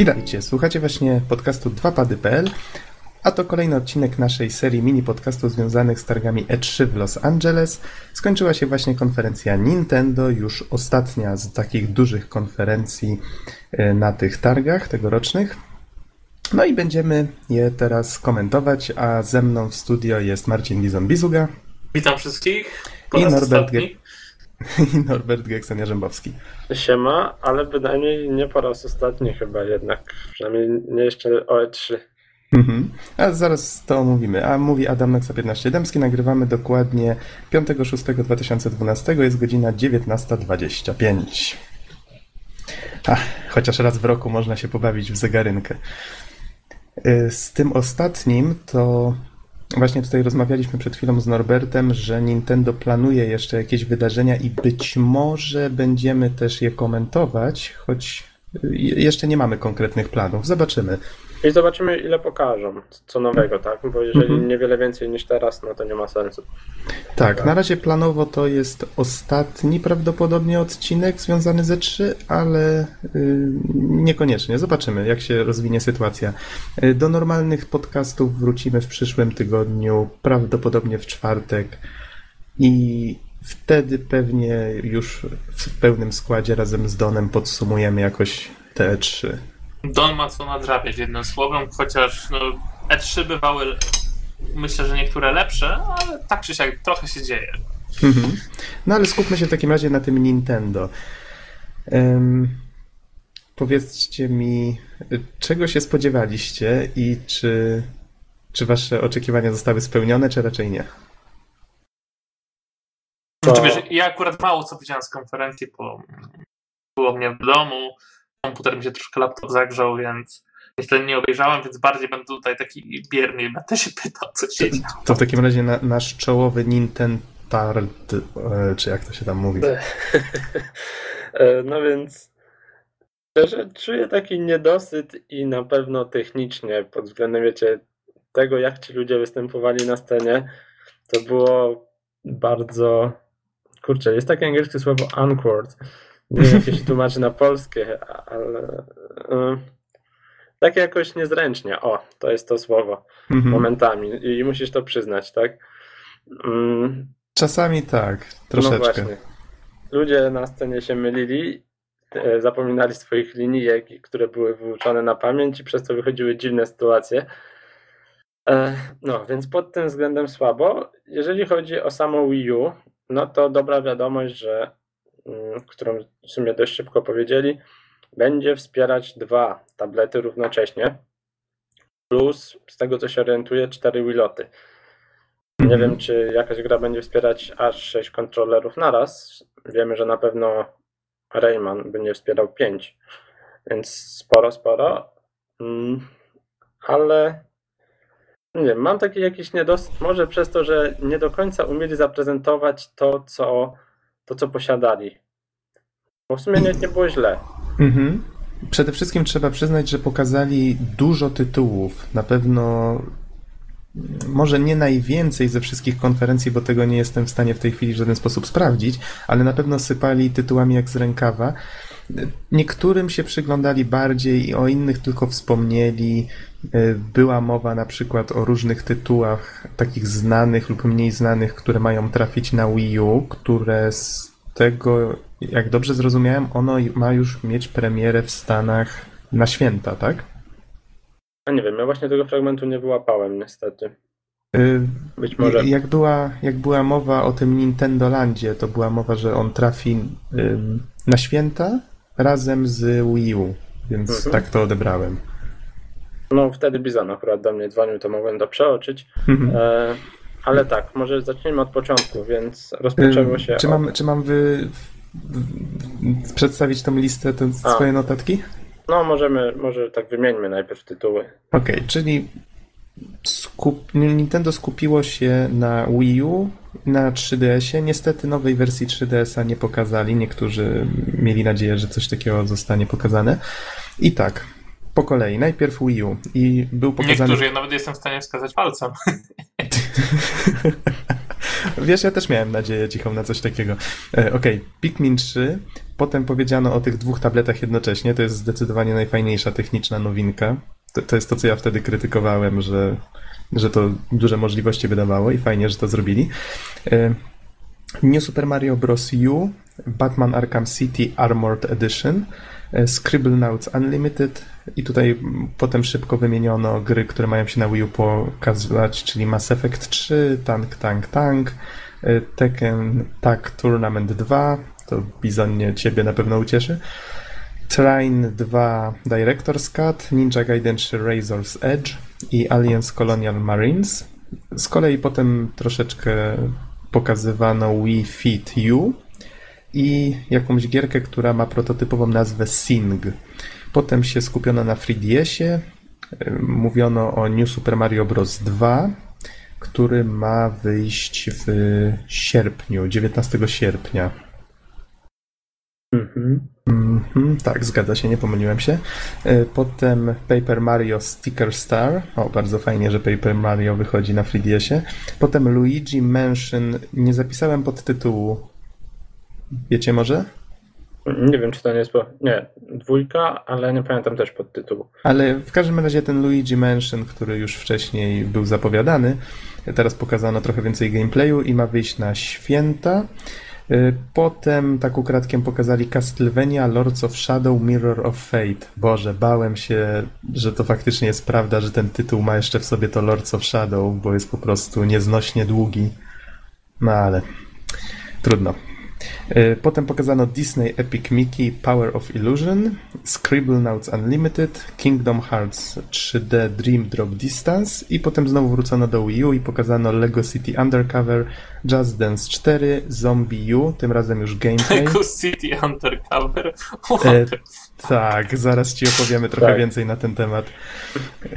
Witajcie, słuchacie właśnie podcastu 2pady.pl, a to kolejny odcinek naszej serii mini podcastów związanych z targami E3 w Los Angeles. Skończyła się właśnie konferencja Nintendo, już ostatnia z takich dużych konferencji e, na tych targach tegorocznych. No i będziemy je teraz komentować, a ze mną w studio jest Marcin Lizon-Bizuga Witam wszystkich. I Norbert. Ge- i Norbert Geksen-Jarzębowski. Siema, ale bynajmniej nie po raz ostatni chyba jednak. Przynajmniej nie jeszcze o E3. Mhm. A zaraz to omówimy. A mówi Adam Noxa 15 Dębski. Nagrywamy dokładnie 5.6.2012. Jest godzina 19.25. Ach, chociaż raz w roku można się pobawić w zegarynkę. Y, Z tym ostatnim to właśnie tutaj rozmawialiśmy przed chwilą z Norbertem, że Nintendo planuje jeszcze jakieś wydarzenia i być może będziemy też je komentować, choć jeszcze nie mamy konkretnych planów. Zobaczymy. I zobaczymy ile pokażą, co nowego, tak? Bo jeżeli Mhm. niewiele więcej niż teraz, no to nie ma sensu. Tak, na razie planowo to jest ostatni prawdopodobnie odcinek związany ze 3, ale y, niekoniecznie. Zobaczymy, jak się rozwinie sytuacja. Y, Do normalnych podcastów wrócimy w przyszłym tygodniu, prawdopodobnie w czwartek i wtedy pewnie już w pełnym składzie razem z Donem podsumujemy jakoś te 3. Don ma co nadrabiać jednym słowem, chociaż no, E3 bywały myślę, że niektóre lepsze, ale tak czy siak trochę się dzieje. Mhm. No ale skupmy się w takim razie na tym Nintendo. Em, powiedzcie mi, czego się spodziewaliście i czy, czy wasze oczekiwania zostały spełnione, czy raczej nie? To- Znaczy, wiesz, ja akurat mało co widziałem z konferencji, bo było mnie w domu, komputer mi się troszkę laptop zagrzał, więc niestety nie obejrzałem, więc bardziej będę tutaj taki bierny i będę się pytał, co się dzieje. To w takim razie na, nasz czołowy Nintentard, e, czy jak to się tam mówi? E, no więc szczerze czuję taki niedosyt i na pewno technicznie pod względem, wiecie, tego jak ci ludzie występowali na scenie, to było bardzo... Kurczę, jest takie angielskie słowo awkward. Nie wiem, jak się tłumaczy na polskie, ale... e, Tak jakoś niezręcznie. O, to jest to słowo. Mhm. Momentami. I musisz to przyznać, tak? Mm, Czasami tak, no troszeczkę. właśnie. Ludzie na scenie się mylili, e, zapominali swoich linijek, które były wyuczone na pamięć i przez to wychodziły dziwne sytuacje. E, No, więc pod tym względem słabo. Jeżeli chodzi o samo Wii U, no to dobra wiadomość, że, mm, którą w sumie dość szybko powiedzieli, będzie wspierać dwa tablety równocześnie, plus z tego co się orientuję, cztery Wiloty. Nie wiem, czy jakaś gra będzie wspierać aż 6 kontrolerów naraz. Wiemy, że na pewno Rayman będzie wspierał 5, więc sporo, sporo. Mm, Ale nie wiem, mam taki jakiś niedosyt, może przez to, że nie do końca umieli zaprezentować to, co, to, co posiadali. Bo w sumie nie, nie było źle. Mhm. Przede wszystkim trzeba przyznać, że pokazali dużo tytułów. Na pewno może nie najwięcej ze wszystkich konferencji, bo tego nie jestem w stanie w tej chwili w żaden sposób sprawdzić, ale na pewno sypali tytułami jak z rękawa. Niektórym się przyglądali bardziej i o innych tylko wspomnieli. Była mowa na przykład o różnych tytułach, takich znanych lub mniej znanych, które mają trafić na Wii U, które z tego, jak dobrze zrozumiałem, ono ma już mieć premierę w Stanach na święta, tak? A nie wiem, ja właśnie tego fragmentu nie wyłapałem niestety. Y, Być może. Jak była, jak była mowa o tym Nintendo Landzie, to była mowa, że on trafi na święta razem z Wii U, więc Mhm. tak to odebrałem. No wtedy Bizon akurat do mnie dzwonił, to mogłem to przeoczyć. Mhm. E, ale tak, może zacznijmy od początku, więc rozpoczęło się. Czy od- mam, czy mam wy, przedstawić tą listę, te A. swoje notatki? No, możemy, może tak wymieńmy najpierw tytuły. Okej, czyli skup... Nintendo skupiło się na Wii U, na 3DS-ie. Niestety nowej wersji 3DS-a nie pokazali. Niektórzy mieli nadzieję, że coś takiego zostanie pokazane. I tak, po kolei. Najpierw Wii U i był pokazany... Niektórzy, ja nawet jestem w stanie wskazać palcem. Wiesz, ja też miałem nadzieję cichą na coś takiego. E, Okej, Pikmin 3, potem powiedziano o tych dwóch tabletach jednocześnie. To jest zdecydowanie najfajniejsza techniczna nowinka. To, to jest to, co ja wtedy krytykowałem, że, że to duże możliwości wydawało i fajnie, że to zrobili. E, New Super Mario Bros. U, Batman Arkham City Armored Edition, e, Scribble Notes Unlimited i tutaj potem szybko wymieniono gry, które mają się na Wii U pokazać, czyli Mass Effect 3, Tank Tank Tank, e, Tekken Tag Tournament 2, to Bizonie ciebie na pewno ucieszy, Train 2 Director's Cut, Ninja Gaiden 3 Razor's Edge i Aliens Colonial Marines. Z kolei potem troszeczkę pokazywano Wii Fit U i jakąś gierkę, która ma prototypową nazwę Sing. Potem się skupiono na 3DS-ie, mówiono o New Super Mario Bros. 2, który ma wyjść w sierpniu, 19 sierpnia. Mhm. Mhm, tak, zgadza się, nie pomyliłem się. E, Potem Paper Mario Sticker Star. O, bardzo fajnie, że Paper Mario wychodzi na 3DS-ie. Potem Luigi Mansion. Nie zapisałem podtytułu. Wiecie może? Nie wiem, czy to nie jest. Po... Nie, dwójka, ale nie pamiętam też podtytułu. Ale w każdym razie ten Luigi Mansion, który już wcześniej był zapowiadany, teraz pokazano trochę więcej gameplayu i ma wyjść na święta. Y, Potem tak ukradkiem pokazali Castlevania Lords of Shadow Mirror of Fate. Boże, bałem się, że to faktycznie jest prawda, że ten tytuł ma jeszcze w sobie to Lords of Shadow, bo jest po prostu nieznośnie długi. No ale trudno. Y, Potem pokazano Disney Epic Mickey Power of Illusion, Scribble Notes Unlimited, Kingdom Hearts 3D Dream Drop Distance i potem znowu wrócono do Wii U i pokazano Lego City Undercover, Just Dance 4, Zombie U, tym razem już gameplay. Lego City Undercover. E, tak, zaraz ci opowiemy trochę Tak. więcej na ten temat.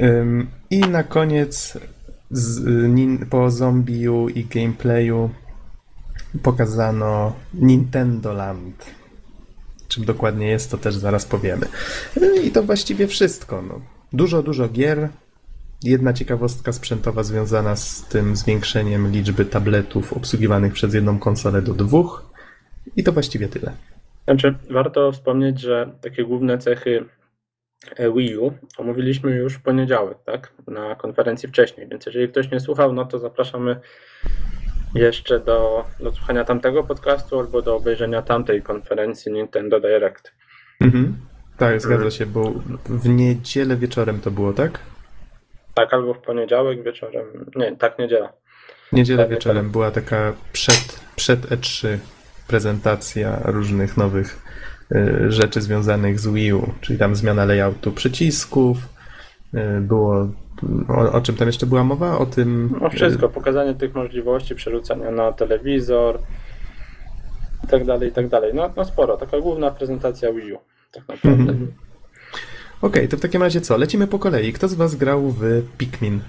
Ym, I na koniec z, nin, po Zombie U i gameplayu pokazano Nintendo Land. Czym dokładnie jest, to też zaraz powiemy. Y, I to właściwie wszystko. No. Dużo, dużo gier. Jedna ciekawostka sprzętowa związana z tym zwiększeniem liczby tabletów obsługiwanych przez jedną konsolę do dwóch. I to właściwie tyle. Znaczy, warto wspomnieć, że takie główne cechy e, Wii U omówiliśmy już w poniedziałek, tak? Na konferencji wcześniej, więc jeżeli ktoś nie słuchał, no to zapraszamy jeszcze do, do słuchania tamtego podcastu albo do obejrzenia tamtej konferencji Nintendo Direct. Mhm. Tak, zgadza się, bo w niedzielę wieczorem to było, tak? Tak, albo w poniedziałek wieczorem. Nie, tak, niedziela. Niedzielę Tak, wieczorem była taka przed, przed E3 prezentacja różnych nowych y, rzeczy związanych z Wii U, czyli tam zmiana layoutu przycisków, y, było o, o czym tam jeszcze była mowa? O tym No wszystko, pokazanie tych możliwości, przerzucania na telewizor i tak dalej, i tak dalej. No, no sporo, taka główna prezentacja Wii U. Tak naprawdę. Mhm. Okej, to w takim razie co? Lecimy po kolei. Kto z was grał w Pikmin?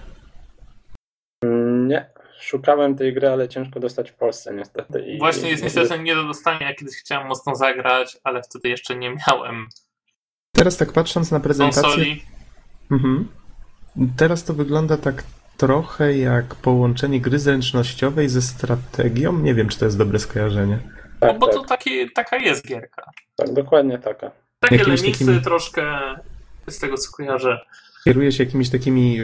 Mm, Nie, szukałem tej gry, ale ciężko dostać w Polsce niestety. I, Właśnie jest i- niestety nie do dostania. Ja kiedyś chciałem mocno zagrać, ale wtedy jeszcze nie miałem Teraz tak patrząc na prezentację, konsoli. Mhm. Teraz to wygląda tak trochę jak połączenie gry zręcznościowej ze strategią. Nie wiem, czy to jest dobre skojarzenie. No Tak, bo tak, to taki, taka jest gierka. tak, dokładnie taka. Takie Jakimiś lemisy takimi- troszkę z tego co kojarzę. Kieruje się jakimiś takimi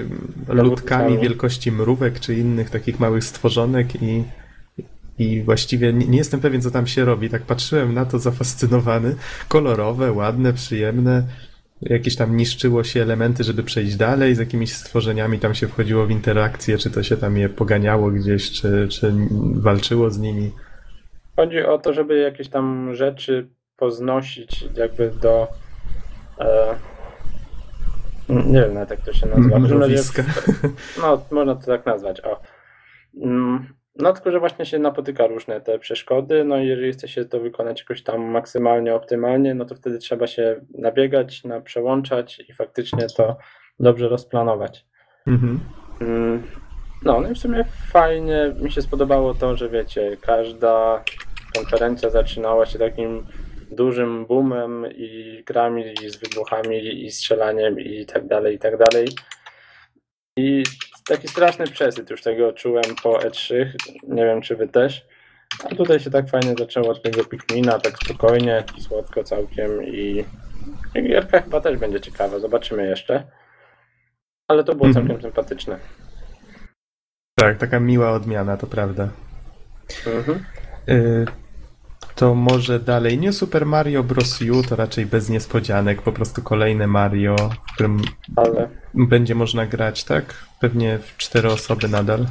ludkami wielkości mrówek czy innych takich małych stworzonek i, i właściwie nie, nie jestem pewien, co tam się robi. Tak patrzyłem na to zafascynowany. Kolorowe, ładne, przyjemne. Jakieś tam niszczyło się elementy, żeby przejść dalej. Z jakimiś stworzeniami tam się wchodziło w interakcję, czy to się tam je poganiało gdzieś, czy, czy walczyło z nimi. Chodzi o to, żeby jakieś tam rzeczy poznosić jakby do e, nie wiem nawet jak to się nazywa. Mrowiska. No, można to tak nazwać. O. No, tylko że właśnie się napotyka różne te przeszkody, no i jeżeli chce się to wykonać jakoś tam maksymalnie optymalnie, no to wtedy trzeba się nabiegać, na przełączać i faktycznie to dobrze rozplanować. Mhm. Mm, No, no i w sumie fajnie mi się spodobało to, że wiecie, każda konferencja zaczynała się takim dużym boomem i grami i z wybuchami i strzelaniem i tak dalej, i tak dalej. I taki straszny przesyt już tego czułem po E3, nie wiem czy wy też. A tutaj się tak fajnie zaczęło od tego Pikmina, tak spokojnie, słodko całkiem i i gierka chyba też będzie ciekawa, zobaczymy jeszcze. Ale to było Mhm. całkiem sympatyczne. Tak, taka miła odmiana, to prawda. Mhm. Y, to może dalej. Nie Super Mario Bros. U, to raczej bez niespodzianek, po prostu kolejne Mario, w którym Ale będzie można grać, tak? Pewnie w cztery osoby nadal.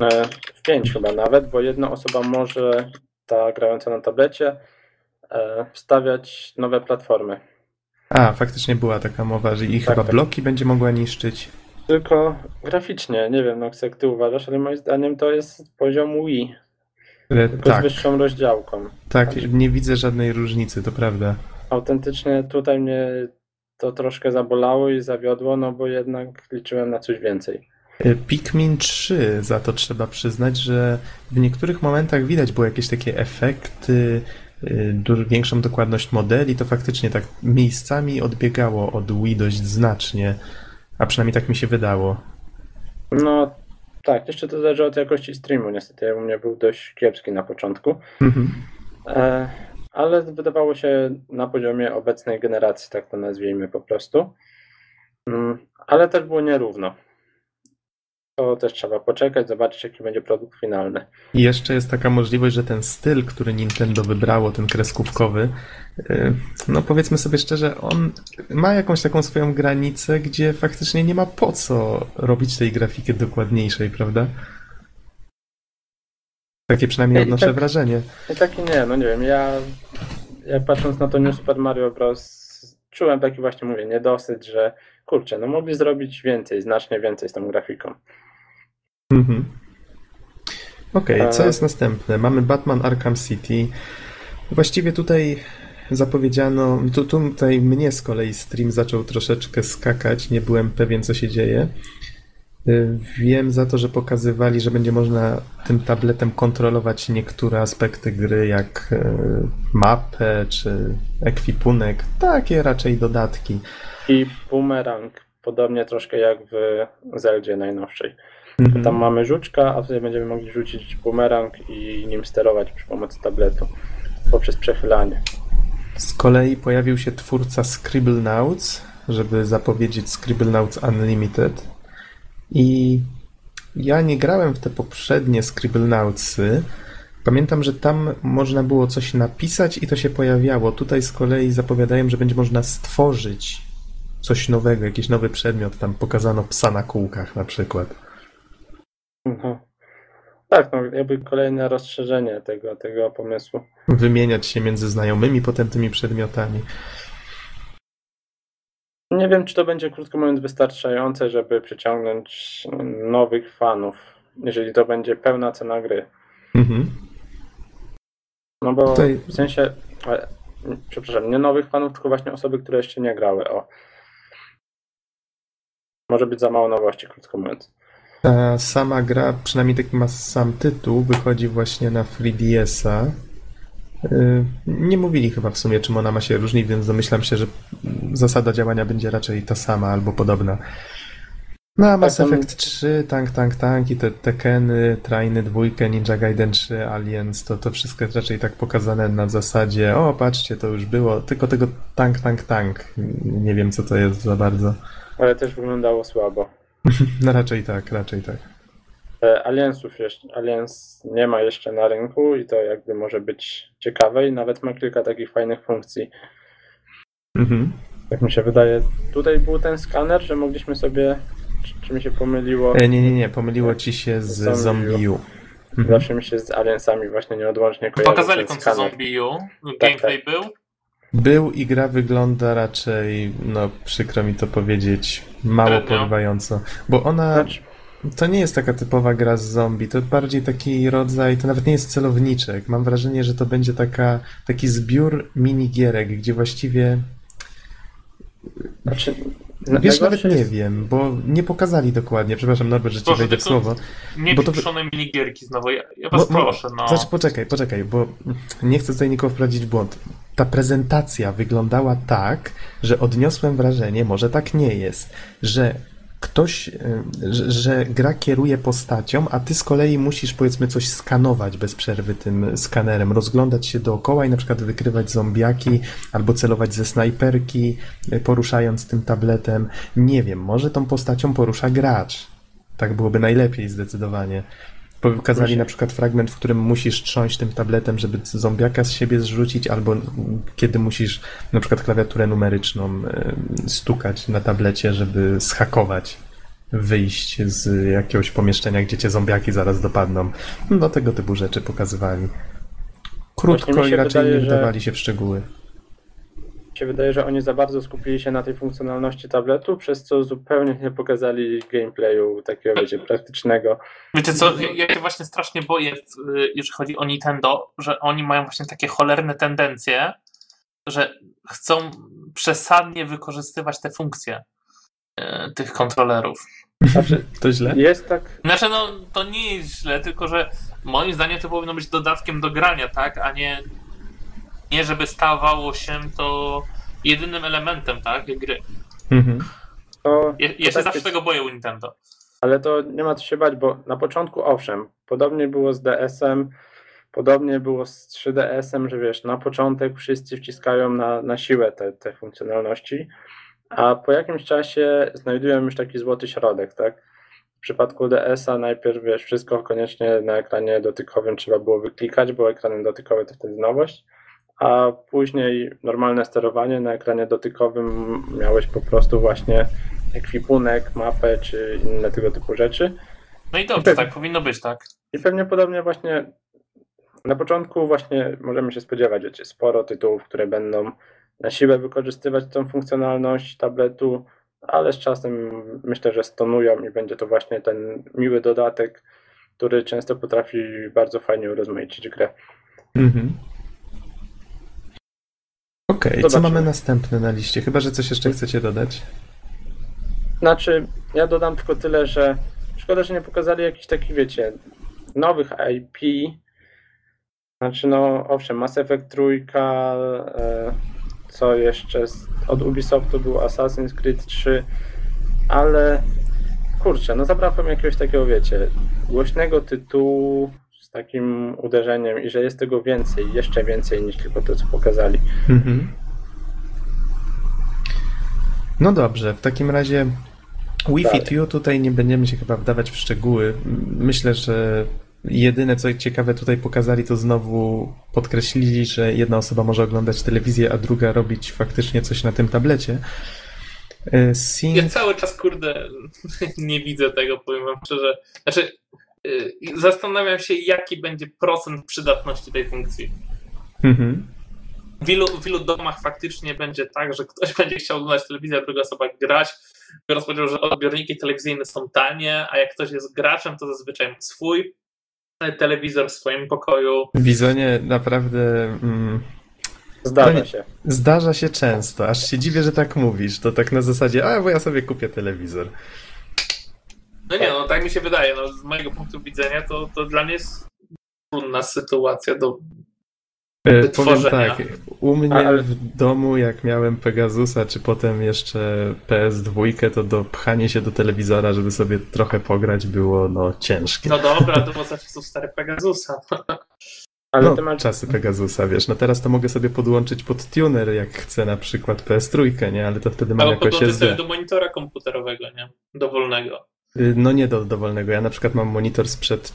e, w pięć chyba nawet, bo jedna osoba może, ta grająca na tablecie, e, wstawiać nowe platformy. A, faktycznie była taka mowa, że i chyba tak. bloki będzie mogła niszczyć. Tylko graficznie, nie wiem, no jak ty uważasz, ale moim zdaniem to jest poziom Wii, E, tylko tak, z wyższą rozdziałką. tak, nie widzę żadnej różnicy, to prawda. Autentycznie tutaj mnie to troszkę zabolało i zawiodło, no bo jednak liczyłem na coś więcej. E, Pikmin 3, za to trzeba przyznać, że w niektórych momentach widać było jakieś takie efekty, y, dużo większą dokładność modeli, to faktycznie tak miejscami odbiegało od Wii dość znacznie, a przynajmniej tak mi się wydało. No tak, jeszcze to zależy od jakości streamu. Niestety u mnie był dość kiepski na początku, Mhm. e, ale wydawało się na poziomie obecnej generacji, tak to nazwijmy po prostu. Mm, ale też było nierówno. To też trzeba poczekać, zobaczyć jaki będzie produkt finalny. I jeszcze jest taka możliwość, że ten styl, który Nintendo wybrało, ten kreskówkowy, y, no powiedzmy sobie szczerze, on ma jakąś taką swoją granicę, gdzie faktycznie nie ma po co robić tej grafiki dokładniejszej, prawda? Takie przynajmniej I odnoszę tak- wrażenie. I taki nie, no nie wiem, ja jak patrząc na to New Super Mario Bros. czułem taki właśnie, mówię, niedosyt, że kurczę, no mogli zrobić więcej, znacznie więcej z tą grafiką. Mhm. Okej, co E- jest następne? Mamy Batman Arkham City. Właściwie tutaj zapowiedziano, tu, tutaj mnie z kolei stream zaczął troszeczkę skakać, nie byłem pewien co się dzieje. Y, Wiem za to, że pokazywali, że będzie można tym tabletem kontrolować niektóre aspekty gry, jak y, mapę czy ekwipunek, takie raczej dodatki. I bumerang, podobnie troszkę jak w Zeldzie najnowszej. Mhm. Tam mamy żuczka, a tutaj będziemy mogli rzucić bumerang i nim sterować przy pomocy tabletu poprzez przechylanie. Z kolei pojawił się twórca Scribblenauts, żeby zapowiedzieć Scribblenauts Unlimited. I ja nie grałem w te poprzednie Scribblenautsy. Pamiętam, że tam można było coś napisać i to się pojawiało. Tutaj z kolei zapowiadają, że będzie można stworzyć coś nowego, jakiś nowy przedmiot. Tam pokazano psa na kółkach na przykład. Tak, no jakby kolejne rozszerzenie tego, tego pomysłu. Wymieniać się między znajomymi potem tymi przedmiotami. Nie wiem, czy to będzie krótko mówiąc wystarczające, żeby przyciągnąć nowych fanów, jeżeli to będzie pełna cena gry. Mhm. No bo Tutaj- w sensie, ale, przepraszam, nie nowych fanów, tylko właśnie osoby, które jeszcze nie grały. O. Może być za mało nowości, krótko mówiąc. Ta sama gra, przynajmniej taki ma sam tytuł, wychodzi właśnie na 3DS-a. Yy, Nie mówili chyba w sumie, czym ona ma się różnić, więc domyślam się, że zasada działania będzie raczej ta sama albo podobna. No a Mass Tak, Effect 3, Tank, Tank, Tank i te Tekeny, Trainy, dwójkę, Ninja Gaiden 3, Aliens, to, to wszystko jest raczej tak pokazane na zasadzie o, patrzcie, to już było, tylko tego Tank, Tank, Tank. Nie wiem, co to jest za bardzo. Ale też wyglądało słabo. No raczej tak, raczej tak. E, Aliensów jeszcze, Aliens nie ma jeszcze na rynku i to jakby może być ciekawe i nawet ma kilka takich fajnych funkcji. Mhm. Tak mi się wydaje. Tutaj był ten skaner, że mogliśmy sobie, czy, czy mi się pomyliło, E, nie, nie, nie, pomyliło ci się z Zombie U. Mhm. zawsze mi się z Aliensami właśnie nieodłącznie kojarzy Pokazali końcu skaner. Zombie U. Tak, Gameplay był. Był i gra wygląda raczej, no przykro mi to powiedzieć, mało Średnio. porywająco. Bo ona, Znaczy, to nie jest taka typowa gra z zombie, to bardziej taki rodzaj, to nawet nie jest celowniczek. Mam wrażenie, że to będzie taka, taki zbiór minigierek, gdzie właściwie, znaczy, na- wiesz, nawet nie jest- wiem, bo nie pokazali dokładnie. Przepraszam Norbert, że ci wejdę w słowo. Nie Bo to- minigierki znowu. Ja, ja was bo- proszę, no. Znaczy, poczekaj, poczekaj, bo nie chcę tutaj nikogo wprowadzić w błąd. Ta prezentacja wyglądała tak, że odniosłem wrażenie, może tak nie jest, że ktoś, y, że, że gra kieruje postacią, a ty z kolei musisz powiedzmy coś skanować bez przerwy tym skanerem, rozglądać się dookoła i na przykład wykrywać zombiaki albo celować ze snajperki, y, poruszając tym tabletem. Nie wiem, może tą postacią porusza gracz. Tak byłoby najlepiej zdecydowanie. Pokazali na przykład fragment, w którym musisz trząść tym tabletem, żeby zombiaka z siebie zrzucić, albo kiedy musisz na przykład klawiaturę numeryczną stukać na tablecie, żeby schakować, wyjść z jakiegoś pomieszczenia, gdzie cię zombiaki zaraz dopadną. No tego typu rzeczy pokazywali. Krótko i raczej wydaje, nie że- wdawali się w szczegóły. Się wydaje, że oni za bardzo skupili się na tej funkcjonalności tabletu, przez co zupełnie nie pokazali gameplayu takiego, wiecie, praktycznego. Wiecie co, ja, się właśnie strasznie boję, w- jeżeli chodzi o Nintendo, że oni mają właśnie takie cholerne tendencje, że chcą przesadnie wykorzystywać te funkcje e, tych kontrolerów. Znaczy, To źle? jest tak, Znaczy, no, to nie jest źle, tylko że moim zdaniem to powinno być dodatkiem do grania, tak? A nie, nie żeby stawało się to jedynym elementem, tak? Gry. Mhm. to, Ja, ja to się tak zawsze jest, tego boję u Nintendo. ale to nie ma co się bać, bo na początku owszem, podobnie było z DS-em, podobnie było z 3DS-em, że wiesz, na początek wszyscy wciskają na, na siłę te, te funkcjonalności, a po jakimś czasie znajdują już taki złoty środek, tak? W przypadku DS-a najpierw, wiesz, wszystko koniecznie na ekranie dotykowym trzeba było wyklikać, bo ekranem dotykowy to wtedy nowość, a później normalne sterowanie na ekranie dotykowym miałeś po prostu właśnie ekwipunek, mapę czy inne tego typu rzeczy. No i dobrze, Pewnie. tak powinno być, tak? I pewnie podobnie właśnie na początku właśnie możemy się spodziewać, wiecie, sporo tytułów, które będą na siłę wykorzystywać tą funkcjonalność tabletu, ale z czasem myślę, że stonują i będzie to właśnie ten miły dodatek, który często potrafi bardzo fajnie urozmaicić grę. Mhm. Okej, co Zobaczymy. mamy następne na liście? Chyba, że coś jeszcze chcecie dodać. Znaczy, ja dodam tylko tyle, że szkoda, że nie pokazali jakichś takich, wiecie, nowych IP. Znaczy, no owszem, Mass Effect trójka, e, co jeszcze z, od Ubisoftu był Assassin's Creed 3, ale kurczę, no zabrakło mi jakiegoś takiego, wiecie, głośnego tytułu z takim uderzeniem i że jest tego więcej, jeszcze więcej niż tylko to, co pokazali. Mhm. No dobrze, w takim razie Wi-Fi Dalej. Tu tutaj nie będziemy się chyba wdawać w szczegóły. Myślę, że jedyne co ciekawe tutaj pokazali, to znowu podkreślili, że jedna osoba może oglądać telewizję, a druga robić faktycznie coś na tym tablecie. E, Sync... Ja cały czas, kurde, nie widzę tego, powiem wam szczerze. Znaczy, zastanawiam się, jaki będzie procent przydatności tej funkcji. Mhm. W wielu, w wielu domach faktycznie będzie tak, że ktoś będzie chciał oglądać telewizję, a druga osoba grać, biorąc pod uwagę, że odbiorniki telewizyjne są tanie, a jak ktoś jest graczem, to zazwyczaj ma swój telewizor w swoim pokoju. Bizonie naprawdę mm, Zdarza nie- się. zdarza się często, aż się dziwię, że tak mówisz. To tak na zasadzie, a bo ja sobie kupię telewizor. No nie, no tak mi się wydaje. No, z mojego punktu widzenia to, to dla mnie jest trudna sytuacja do E, Powiem Wytworzenia. tak, u mnie Ale- w domu, jak miałem Pegasusa, czy potem jeszcze PS2, to dopchanie się do telewizora, żeby sobie trochę pograć, było no ciężkie. No dobra, to było za czasów stary Pegasusa. Ale no, masz czasy Pegasusa, wiesz, no teraz to mogę sobie podłączyć pod tuner, jak chcę na przykład PS3, nie, ale to wtedy mam Albo jakoś podłączyć sobie SD. do monitora komputerowego, nie? Dowolnego. Y, No nie do dowolnego, ja na przykład mam monitor sprzed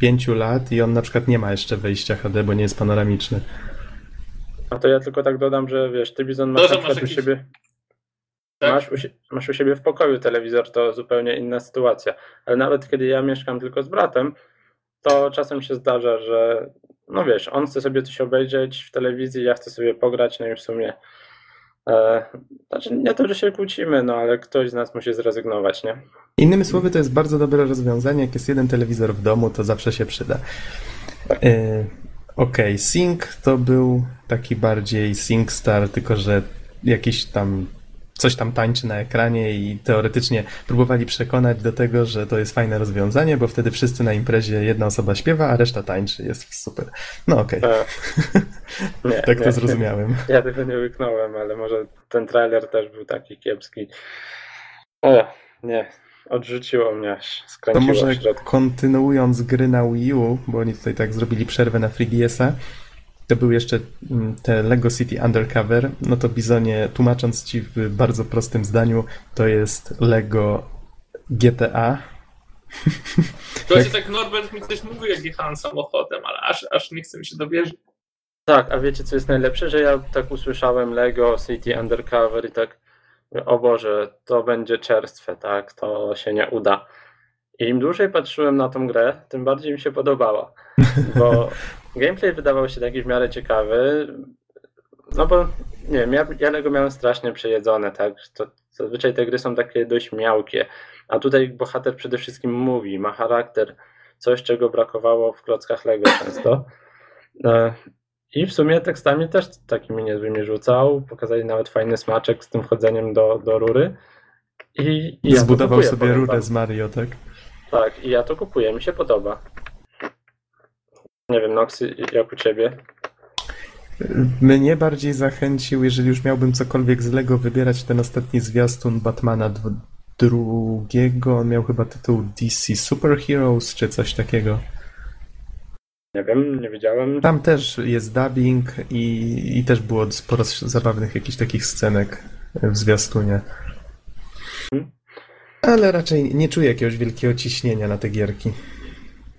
4-5 lat i on na przykład nie ma jeszcze wejścia HD, bo nie jest panoramiczny. A to ja tylko tak dodam, że wiesz, ty Bizon masz Dobrze, na przykład masz u jakiś- siebie. Tak? Masz, u, masz u siebie w pokoju telewizor, to zupełnie inna sytuacja. Ale nawet kiedy ja mieszkam tylko z bratem, to czasem się zdarza, że no wiesz, on chce sobie coś obejrzeć w telewizji, ja chcę sobie pograć, no i w sumie znaczy nie to, że się kłócimy, no ale ktoś z nas musi zrezygnować, nie? Innymi słowy, to jest bardzo dobre rozwiązanie. Jak jest jeden telewizor w domu, to zawsze się przyda. E, Okej, Sync to był taki bardziej Sync Star, tylko że jakiś tam coś tam tańczy na ekranie i teoretycznie próbowali przekonać do tego, że to jest fajne rozwiązanie, bo wtedy wszyscy na imprezie jedna osoba śpiewa, a reszta tańczy. Jest super. No okej, E, nie, tak nie, to zrozumiałem. Ja tego nie łyknąłem, ale może ten trailer też był taki kiepski. O, nie, odrzuciło mnie aż, To skręciło może kontynuując gry na Wii U, bo oni tutaj tak zrobili przerwę na 3DS-a, to był jeszcze mm, te Lego City Undercover, no to Bizonie, tłumacząc ci w bardzo prostym zdaniu, to jest Lego GTA. Właśnie tak Norbert mi coś mówił, jak jechałem samochodem, ale aż, aż nie chce mi się dowierzyć. Tak, a wiecie co jest najlepsze, że ja tak usłyszałem Lego City Undercover i tak mówię, o Boże, to będzie czerstwe, tak, to się nie uda. I im dłużej patrzyłem na tą grę, tym bardziej mi się podobała, bo gameplay wydawał się taki w miarę ciekawy, no bo nie wiem, ja, ja Lego miałem strasznie przejedzone, tak, to, zazwyczaj te gry są takie dość miałkie, a tutaj bohater przede wszystkim mówi, ma charakter, coś czego brakowało w klockach Lego często. E, I w sumie tekstami też takimi niezłymi rzucał. Pokazali nawet fajny smaczek z tym wchodzeniem do, do rury. I, i ja Zbudował kupuję, sobie rurę wam. z Mario, tak? Tak, i ja to kupuję, mi się podoba. Nie wiem, Noxy, jak u ciebie? Mnie bardziej zachęcił, jeżeli już miałbym cokolwiek z Lego wybierać, ten ostatni zwiastun Batmana drugiego. On miał chyba tytuł DC Super Heroes, czy coś takiego. Nie wiem, nie wiedziałem. Tam też jest dubbing i, i też było sporo zabawnych jakichś takich scenek w zwiastunie. Ale raczej nie czuję jakiegoś wielkiego ciśnienia na te gierki.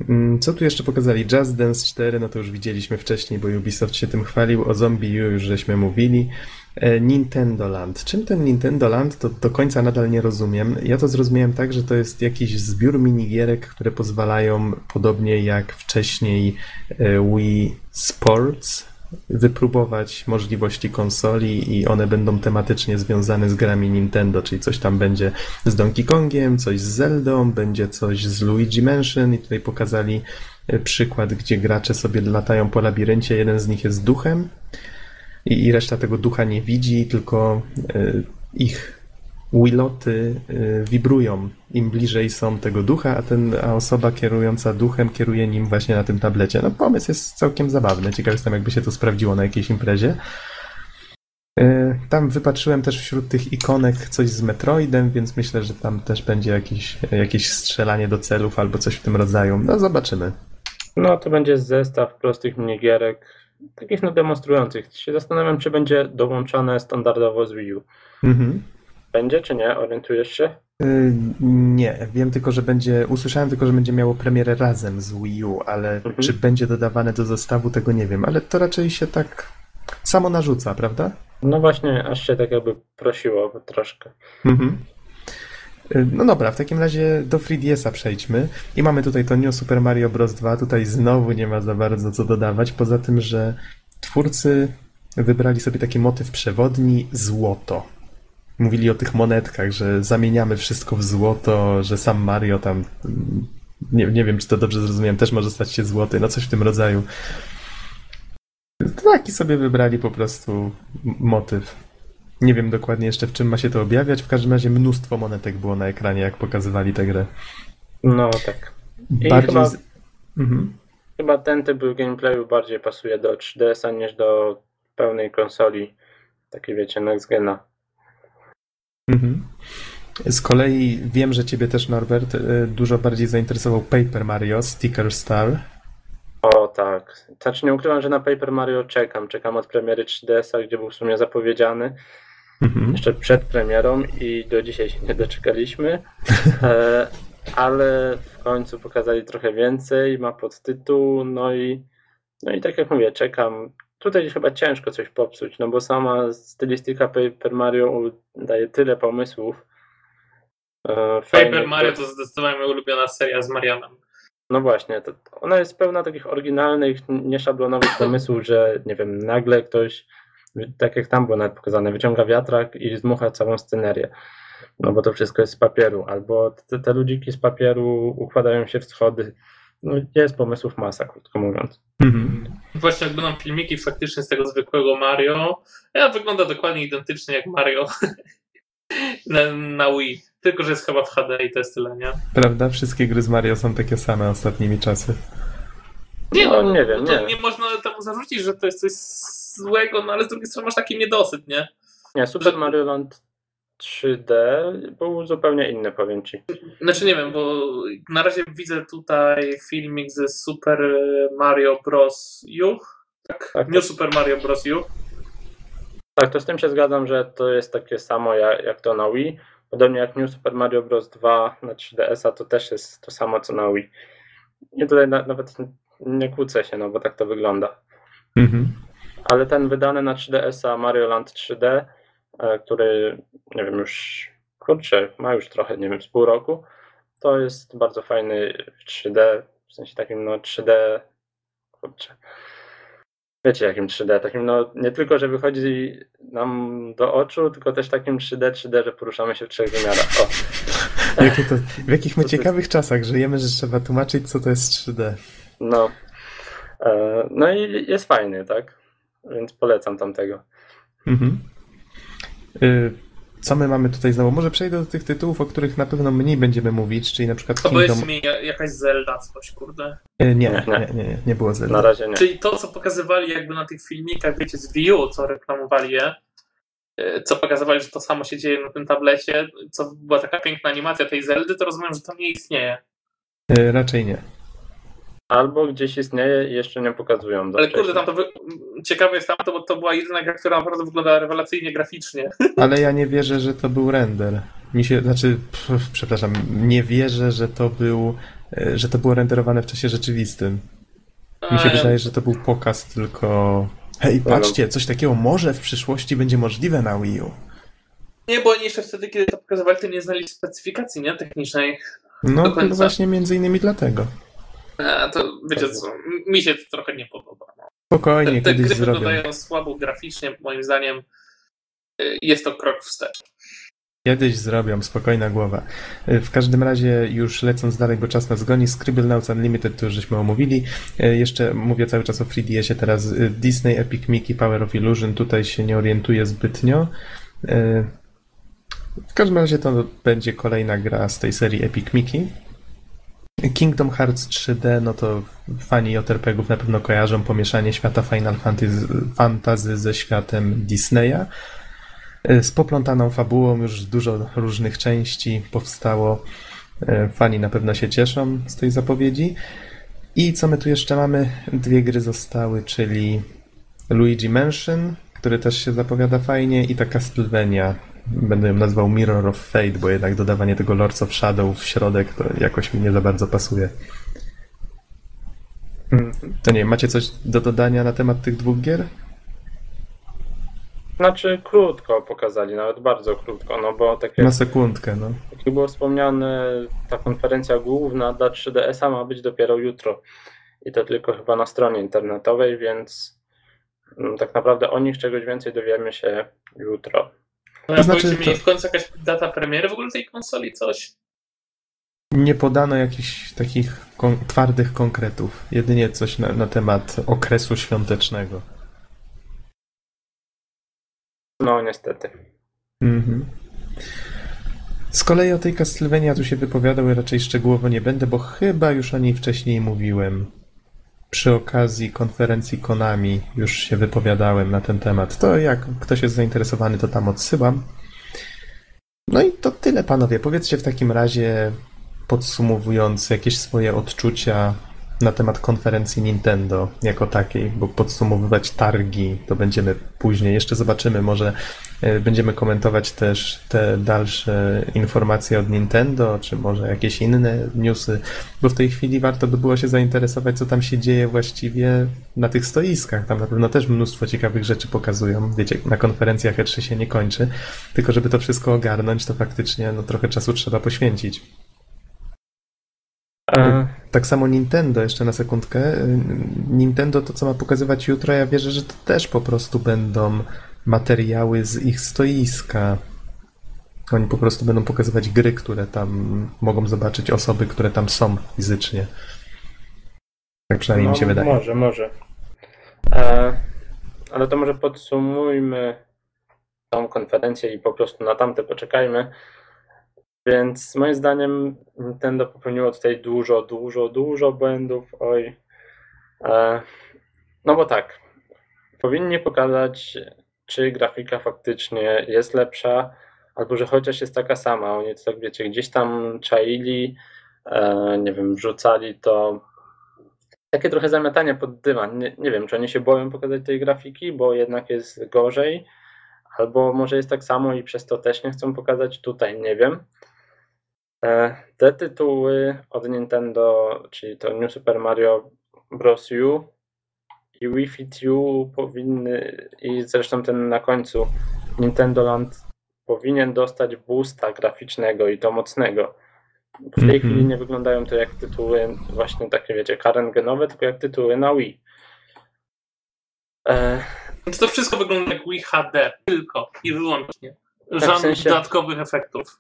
Mm, Co tu jeszcze pokazali? Just Dance 4, no to już widzieliśmy wcześniej, bo Ubisoft się tym chwalił. O Zombie U już żeśmy mówili. E, Nintendo Land. Czym ten Nintendo Land, to do końca nadal nie rozumiem. Ja to zrozumiałem tak, że to jest jakiś zbiór minigierek, które pozwalają, podobnie jak wcześniej e, Wii Sports, wypróbować możliwości konsoli i one będą tematycznie związane z grami Nintendo, czyli coś tam będzie z Donkey Kongiem, coś z Zeldą, będzie coś z Luigi Mansion. I tutaj pokazali e, przykład, gdzie gracze sobie latają po labiryncie, jeden z nich jest duchem i, i reszta tego ducha nie widzi, tylko e, ich Willoty y, wibrują im bliżej są tego ducha, a, ten, a osoba kierująca duchem kieruje nim właśnie na tym tablecie. No pomysł jest całkiem zabawny. Ciekaw jestem, jakby się to sprawdziło na jakiejś imprezie. Y, Tam wypatrzyłem też wśród tych ikonek coś z Metroidem, więc myślę, że tam też będzie jakieś, jakieś strzelanie do celów albo coś w tym rodzaju. No zobaczymy. No to będzie zestaw prostych minigierek, takich no demonstrujących. Się zastanawiam, czy będzie dołączane standardowo z Wii U. Mhm. Będzie czy nie? Orientujesz się? Y, Nie, wiem tylko, że będzie. Usłyszałem tylko, że będzie miało premierę razem z Wii U, ale Mhm. czy będzie dodawane do zestawu, tego nie wiem. Ale to raczej się tak samo narzuca, prawda? No właśnie, aż się tak jakby prosiło troszkę. Mhm. Y, No dobra, w takim razie do 3DS-a przejdźmy. I mamy tutaj to New Super Mario Bros. 2. Tutaj znowu nie ma za bardzo co dodawać, poza tym, że twórcy wybrali sobie taki motyw przewodni złoto. Mówili o tych monetkach, że zamieniamy wszystko w złoto, że sam Mario tam. Nie, nie wiem, czy to dobrze zrozumiałem, też może stać się złoty, no coś w tym rodzaju. Taki sobie wybrali po prostu motyw. Nie wiem dokładnie jeszcze w czym ma się to objawiać. W każdym razie mnóstwo monetek było na ekranie, jak pokazywali tę grę. No tak. I Bardziej. chyba- Z... Mhm. Chyba ten typ gameplayu bardziej pasuje do 3DS-a niż do pełnej konsoli. Takiej wiecie, next gena. Mhm. Z kolei wiem, że ciebie też, Norbert, y, dużo bardziej zainteresował Paper Mario Sticker Star. O tak. Znaczy nie ukrywam, że na Paper Mario czekam. Czekam od premiery 3DS-a, gdzie był w sumie zapowiedziany. Mhm. Jeszcze przed premierą i do dzisiaj się nie doczekaliśmy. E, ale w końcu pokazali trochę więcej, ma podtytuł, no i no i tak jak mówię, czekam. Tutaj chyba ciężko coś popsuć, no bo sama stylistyka Paper Mario daje tyle pomysłów. E, fajnych, Paper Mario to zdecydowanie ulubiona seria z Marianem. No właśnie, to ona jest pełna takich oryginalnych, nieszablonowych pomysłów, że nie wiem, nagle ktoś, tak jak tam było nawet pokazane, wyciąga wiatrak i zdmucha całą scenerię. No bo to wszystko jest z papieru, albo te, te ludziki z papieru układają się w schody. No jest pomysłów masa, krótko mówiąc. Mhm. Właśnie oglądam filmiki faktycznie z tego zwykłego Mario. Ja wygląda dokładnie identycznie jak Mario na, na Wii. Tylko, że jest chyba w HD i to jest tyle, nie? Prawda? Wszystkie gry z Mario są takie same ostatnimi czasy. Nie, No, no, nie wiem, nie. nie można temu zarzucić, że to jest coś złego, no ale z drugiej strony masz taki niedosyt, nie? Nie, Super Mario Land 3D był zupełnie inny, powiem ci. Znaczy nie wiem, bo na razie widzę tutaj filmik ze Super Mario Bros. U. Tak, Tak. New Super Mario Bros. U. Tak, to z tym się zgadzam, że to jest takie samo jak, jak to na Wii. Podobnie jak New Super Mario Bros. 2 na 3DS-a to też jest to samo co na Wii. I tutaj na, nawet nie kłócę się, no bo tak to wygląda. Mhm. Ale ten wydany na 3DS-a Mario Land 3D, e, który nie wiem już, kurczę, ma już trochę, nie wiem, z pół roku, to jest bardzo fajny w 3D, w sensie takim no 3D, kurczę. Wiecie jakim 3D, takim no nie tylko, że wychodzi nam do oczu, tylko też takim 3D, 3D, że poruszamy się w trzech wymiarach. O. To, w jakich my To jest- ciekawych czasach żyjemy, że trzeba tłumaczyć, co to jest 3D. No. E, No i jest fajny, tak? Więc polecam tamtego. Mhm. Y, Co my mamy tutaj znowu? Może przejdę do tych tytułów, o których na pewno mniej będziemy mówić, czyli na przykład To Kingdom... mi ja- jakaś Zelda, coś kurde. Y, Nie, Nie, nie, nie. nie, nie, było Na Zelda. razie nie. Czyli to, co pokazywali jakby na tych filmikach, wiecie, z Wii U, co reklamowali je, e, co pokazywali, że to samo się dzieje na tym tablecie, co była taka piękna animacja tej Zeldy, to rozumiem, że to nie istnieje. Y, Raczej nie. Albo gdzieś istnieje i jeszcze nie pokazują. Ale kurde, tam to wy... ciekawe jest tamto, bo to była jedyna gra, która naprawdę wygląda rewelacyjnie graficznie. Ale ja nie wierzę, że to był render. Mi się, znaczy, pff, przepraszam, nie wierzę, że to był, y, że to było renderowane w czasie rzeczywistym. Mi się wydaje, że to był pokaz tylko. Hej, patrzcie, coś takiego może w przyszłości będzie możliwe na Wii U. Nie, bo oni jeszcze wtedy, kiedy to pokazywali, to nie znali specyfikacji nie? technicznej. No, no właśnie między innymi dlatego. A, to wiecie co, mi się to trochę nie podoba. No. Spokojnie, Te, te kiedyś gry zrobią. wyglądają słabo graficznie, moim zdaniem y, jest to krok wstecz. Kiedyś zrobią, spokojna głowa. Y, W każdym razie, już lecąc dalej, bo czas nas goni, Scribblenauts Unlimited to już żeśmy omówili. Y, Jeszcze mówię cały czas o 3DS-ie teraz. Disney Epic Mickey Power of Illusion, tutaj się nie orientuję zbytnio. W każdym razie to będzie kolejna gra z tej serii Epic Mickey. Kingdom Hearts 3D, no to fani JRPG-ów na pewno kojarzą pomieszanie świata Final Fantasy, ze światem Disneya. Y, Z poplątaną fabułą już dużo różnych części powstało. Y, Fani na pewno się cieszą z tej zapowiedzi. I co my tu jeszcze mamy? Dwie gry zostały, czyli Luigi Mansion, który też się zapowiada fajnie, i ta Castlevania. Będę ją nazwał Mirror of Fate, bo jednak dodawanie tego Lords of Shadow w środek to jakoś mi nie za bardzo pasuje. Mm. To nie, macie coś do dodania na temat tych dwóch gier? Znaczy krótko pokazali, nawet bardzo krótko, no bo tak jak, Na sekundkę, no. jak było wspomniane, ta konferencja główna dla 3DS-a ma być dopiero jutro. I to tylko chyba na stronie internetowej, więc mm, tak naprawdę o nich czegoś więcej dowiemy się jutro. No, To znaczy, powiedzcie mi to- w końcu jakaś data premiery w ogóle tej konsoli, coś? Nie podano jakichś takich kon- twardych konkretów, jedynie coś na, na temat okresu świątecznego. No niestety. Mhm. Z kolei o tej Castlevania tu się wypowiadał i raczej szczegółowo nie będę, bo chyba już o niej wcześniej mówiłem. Przy okazji konferencji Konami już się wypowiadałem na ten temat. To jak ktoś jest zainteresowany, to tam odsyłam. No i to tyle, panowie. Powiedzcie w takim razie, podsumowując jakieś swoje odczucia na temat konferencji Nintendo jako takiej, bo podsumowywać targi to będziemy później. Jeszcze zobaczymy, może e, będziemy komentować też te dalsze informacje od Nintendo, czy może jakieś inne newsy, bo w tej chwili warto by było się zainteresować, co tam się dzieje właściwie na tych stoiskach. Tam na pewno też mnóstwo ciekawych rzeczy pokazują. Wiecie, na konferencjach E3 się nie kończy, tylko żeby to wszystko ogarnąć, to faktycznie no, trochę czasu trzeba poświęcić. E, Tak samo Nintendo, jeszcze na sekundkę. Nintendo to, co ma pokazywać jutro, ja wierzę, że to też po prostu będą materiały z ich stoiska. Oni po prostu będą pokazywać gry, które tam mogą zobaczyć osoby, które tam są fizycznie. Tak przynajmniej mi się wydaje. No, Może, może. E, ale to może podsumujmy tą konferencję i po prostu na tamte poczekajmy. Więc moim zdaniem Nintendo popełniło tutaj dużo, dużo, dużo błędów. Oj. E, no bo tak. Powinni pokazać, czy grafika faktycznie jest lepsza, albo że chociaż jest taka sama. Oni to tak wiecie, gdzieś tam czaili, e, nie wiem, wrzucali to. Takie trochę zamiatanie pod dywan. Nie, nie wiem, czy oni się boją pokazać tej grafiki, bo jednak jest gorzej, albo może jest tak samo i przez to też nie chcą pokazać tutaj, nie wiem. E, te tytuły od Nintendo, czyli to New Super Mario Bros. U i Wii Fit U powinny, i zresztą ten na końcu Nintendo Land powinien dostać boosta graficznego i to mocnego. W tej Mhm. chwili nie wyglądają to jak tytuły właśnie takie, wiecie, current genowe, tylko jak tytuły na Wii. E, To wszystko wygląda jak Wii HD, tylko i wyłącznie. Żadnych w sensie- dodatkowych efektów.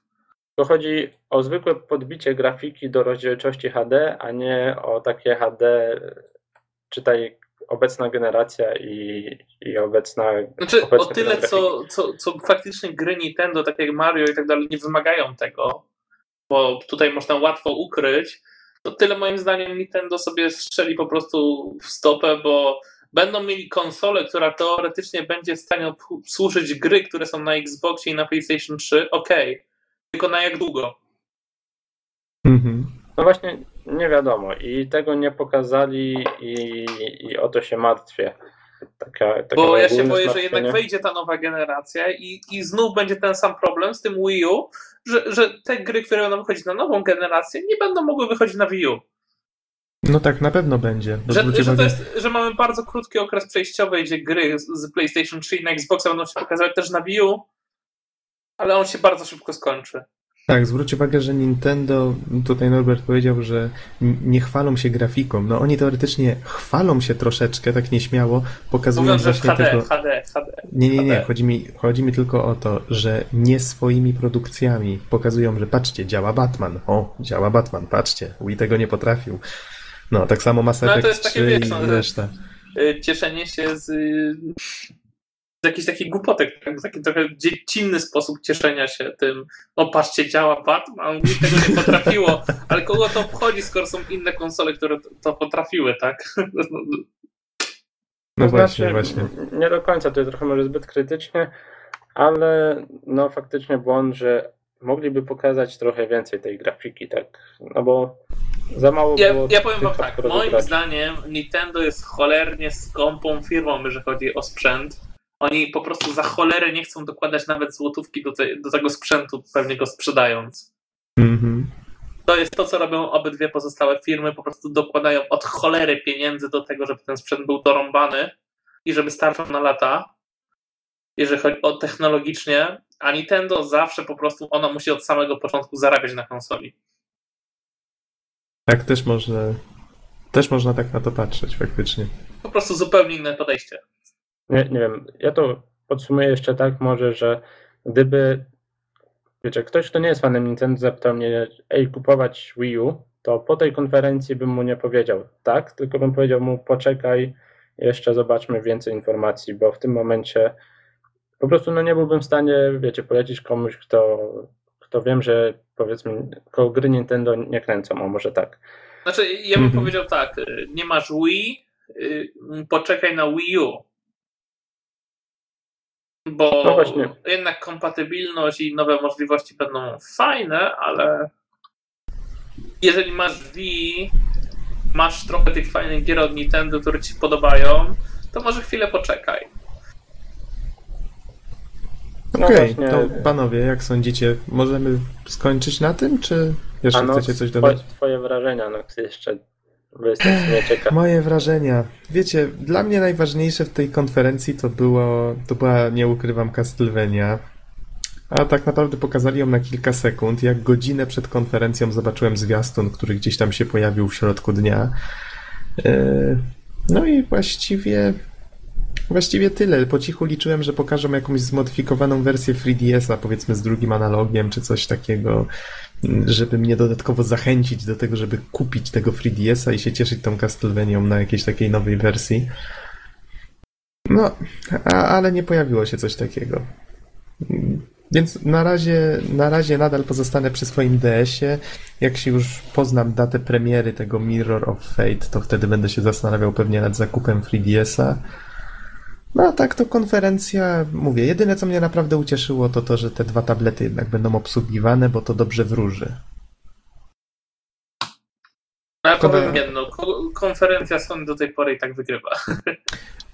To chodzi o zwykłe podbicie grafiki do rozdzielczości HD, a nie o takie HD, czytaj obecna generacja i, i obecna. Znaczy, o tyle, co, co, co faktycznie gry Nintendo, tak jak Mario i tak dalej, nie wymagają tego, bo tutaj można łatwo ukryć, to tyle moim zdaniem Nintendo sobie strzeli po prostu w stopę, bo będą mieli konsolę, która teoretycznie będzie w stanie obsłużyć gry, które są na Xboxie i na PlayStation 3, okej. Tylko na jak długo? Mhm. No właśnie, nie wiadomo. I tego nie pokazali, i, i o to się martwię. Taka, takie Bo ja się boję, że jednak wejdzie ta nowa generacja i, i znów będzie ten sam problem z tym Wii U, że, że te gry, które będą wychodzić na nową generację, nie będą mogły wychodzić na Wii U. No tak, na pewno będzie. Że, że, jest, że mamy bardzo krótki okres przejściowy, gdzie gry z, z PlayStation 3 i na Xboxa będą się pokazywać też na Wii U, ale on się bardzo szybko skończy. Tak, zwróć uwagę, że Nintendo, tutaj Norbert powiedział, że nie chwalą się grafiką. No oni teoretycznie chwalą się troszeczkę, tak nieśmiało, pokazując w właśnie HD, tylko... HD, HD. Nie, nie, nie, chodzi mi, chodzi mi tylko o to, że nie swoimi produkcjami pokazują, że patrzcie, działa Batman. O, działa Batman, patrzcie, Wii tego nie potrafił. No, tak samo Mass No, ale to Effect jest takie, 3 wiesz, no, i reszta. Y, Cieszenie się z, z jakichś takich głupotek, tak? taki trochę dziecinny sposób cieszenia się tym, o patrzcie, działa Batman, Wii tego nie potrafiło, ale kogo to obchodzi, skoro są inne konsole, które to- potrafiły, tak? No To właśnie, znaczy, właśnie. Nie do końca, to jest trochę może zbyt krytycznie, ale no faktycznie błąd, że mogliby pokazać trochę więcej tej grafiki, tak? No bo za mało Ja, było. ja powiem wam tak, moim zdaniem Nintendo jest cholernie skąpą firmą, jeżeli chodzi o sprzęt. Oni po prostu za cholerę nie chcą dokładać nawet złotówki do, te, do tego sprzętu, pewnie go sprzedając. Mhm. To jest to, co robią obydwie pozostałe firmy, po prostu dokładają od cholery pieniędzy do tego, żeby ten sprzęt był dorąbany i żeby starczał na lata, jeżeli chodzi o technologicznie, a Nintendo zawsze po prostu, ona musi od samego początku zarabiać na konsoli. Tak też można, też można tak na to patrzeć, faktycznie. Po prostu zupełnie inne podejście. Nie, nie wiem, ja to podsumuję jeszcze tak może, że gdyby wiecie, ktoś, kto nie jest fanem Nintendo zapytał mnie, ej, kupować Wii U, to po tej konferencji bym mu nie powiedział tak, tylko bym powiedział mu poczekaj, jeszcze zobaczmy więcej informacji, bo w tym momencie po prostu no nie byłbym w stanie, wiecie, polecić komuś, kto, kto wiem, że powiedzmy, koło gry Nintendo nie kręcą, a może tak. Znaczy, ja bym Mhm. powiedział tak, y, nie masz Wii, y, poczekaj na Wii U. Bo No właśnie. jednak kompatybilność i nowe możliwości będą fajne, ale jeżeli masz Wii, masz trochę tych fajnych gier od Nintendo, które ci podobają, to może chwilę poczekaj. No Okej, właśnie. to panowie, jak sądzicie, możemy skończyć na tym, czy jeszcze no, chcecie coś dodać? twoje wrażenia, no jeszcze, Moje wrażenia. Wiecie, dla mnie najważniejsze w tej konferencji to było, to była, nie ukrywam, Castlevania. A tak naprawdę pokazali ją na kilka sekund. Jak godzinę przed konferencją zobaczyłem zwiastun, który gdzieś tam się pojawił w środku dnia. Yy, No i właściwie właściwie tyle. Po cichu liczyłem, że pokażą jakąś zmodyfikowaną wersję 3DS-a, powiedzmy z drugim analogiem, czy coś takiego, żeby mnie dodatkowo zachęcić do tego, żeby kupić tego 3DS-a i się cieszyć tą Castlevanią na jakiejś takiej nowej wersji. No, a, ale nie pojawiło się coś takiego. Więc na razie, na razie nadal pozostanę przy swoim DS-ie. Jak się już poznam datę premiery tego Mirror of Fate, to wtedy będę się zastanawiał pewnie nad zakupem 3DS-a. No a tak to konferencja, mówię, jedyne co mnie naprawdę ucieszyło to to, że te dwa tablety jednak będą obsługiwane, bo to dobrze wróży. No ja powiem jedno, ko- konferencja Sony do tej pory i tak wygrywa.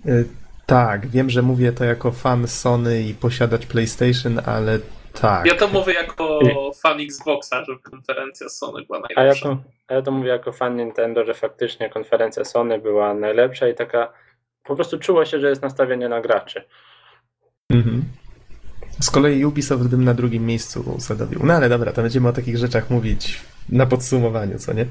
Y, Tak, wiem, że mówię to jako fan Sony i posiadacz PlayStation, ale tak. Ja to mówię jako fan Xboxa, że konferencja Sony była A ja, najlepsza. to, a ja to mówię jako fan Nintendo, że faktycznie konferencja Sony była najlepsza i taka po prostu czuło się, że jest nastawienie na graczy. Mhm. Z kolei Ubisoft bym na drugim miejscu usadowił. No ale dobra, to będziemy o takich rzeczach mówić na podsumowaniu, co nie?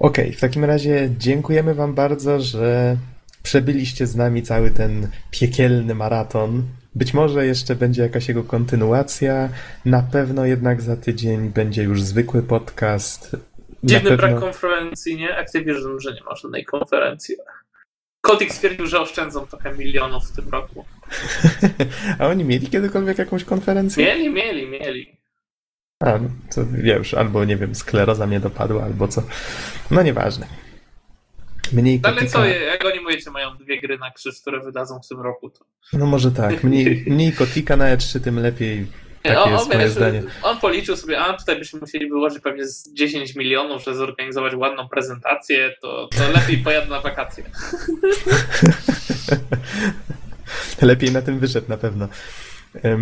Okej, w takim razie dziękujemy Wam bardzo, że przebyliście z nami cały ten piekielny maraton. Być może jeszcze będzie jakaś jego kontynuacja. Na pewno jednak za tydzień będzie już zwykły podcast. Dziwny pewno... brak konferencji, nie? Activision, że nie ma żadnej konferencji. Kotick stwierdził, że oszczędzą trochę milionów w tym roku. A oni mieli kiedykolwiek jakąś konferencję? Mieli, mieli, mieli. A, no, to wiesz, albo nie wiem, skleroza mnie dopadła, albo co. No nieważne. Mniej No Ale kotyka. co, jak oni mówicie, mają dwie gry na krzyż, które wydadzą w tym roku, to... No może tak. Mniej, mniej kotika na E3, tym lepiej. Takie on, jest on, moje wiesz, zdanie. on policzył sobie, a tutaj byśmy musieli wyłożyć pewnie z 10 milionów, żeby zorganizować ładną prezentację, to, to lepiej pojadę na wakacje. Lepiej na tym wyszedł na pewno.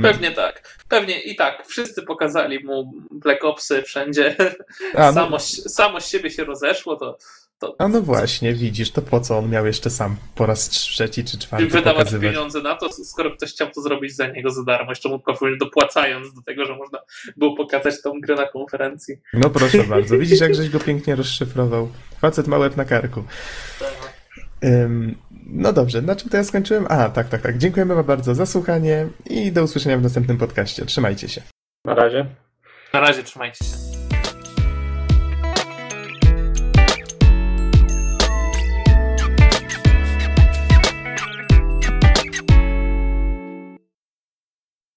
Pewnie tak. Pewnie i tak. Wszyscy pokazali mu Black Opsy wszędzie. a, no, Samo, samo z siebie się rozeszło, to, to a no właśnie, widzisz, to po co on miał jeszcze sam po raz trzeci czy czwarty wydawać pokazywać? pieniądze na to, skoro ktoś chciał to zrobić za niego za darmo. Jeszcze mu powiem dopłacając do tego, że można było pokazać tą grę na konferencji. No proszę bardzo, widzisz jak żeś go pięknie rozszyfrował. Facet ma łeb na karku. Ym, no dobrze, na czym to ja skończyłem? A, tak, tak, tak. Dziękujemy wam bardzo za słuchanie i do usłyszenia w następnym podcaście. Trzymajcie się. Na razie. Na razie trzymajcie się.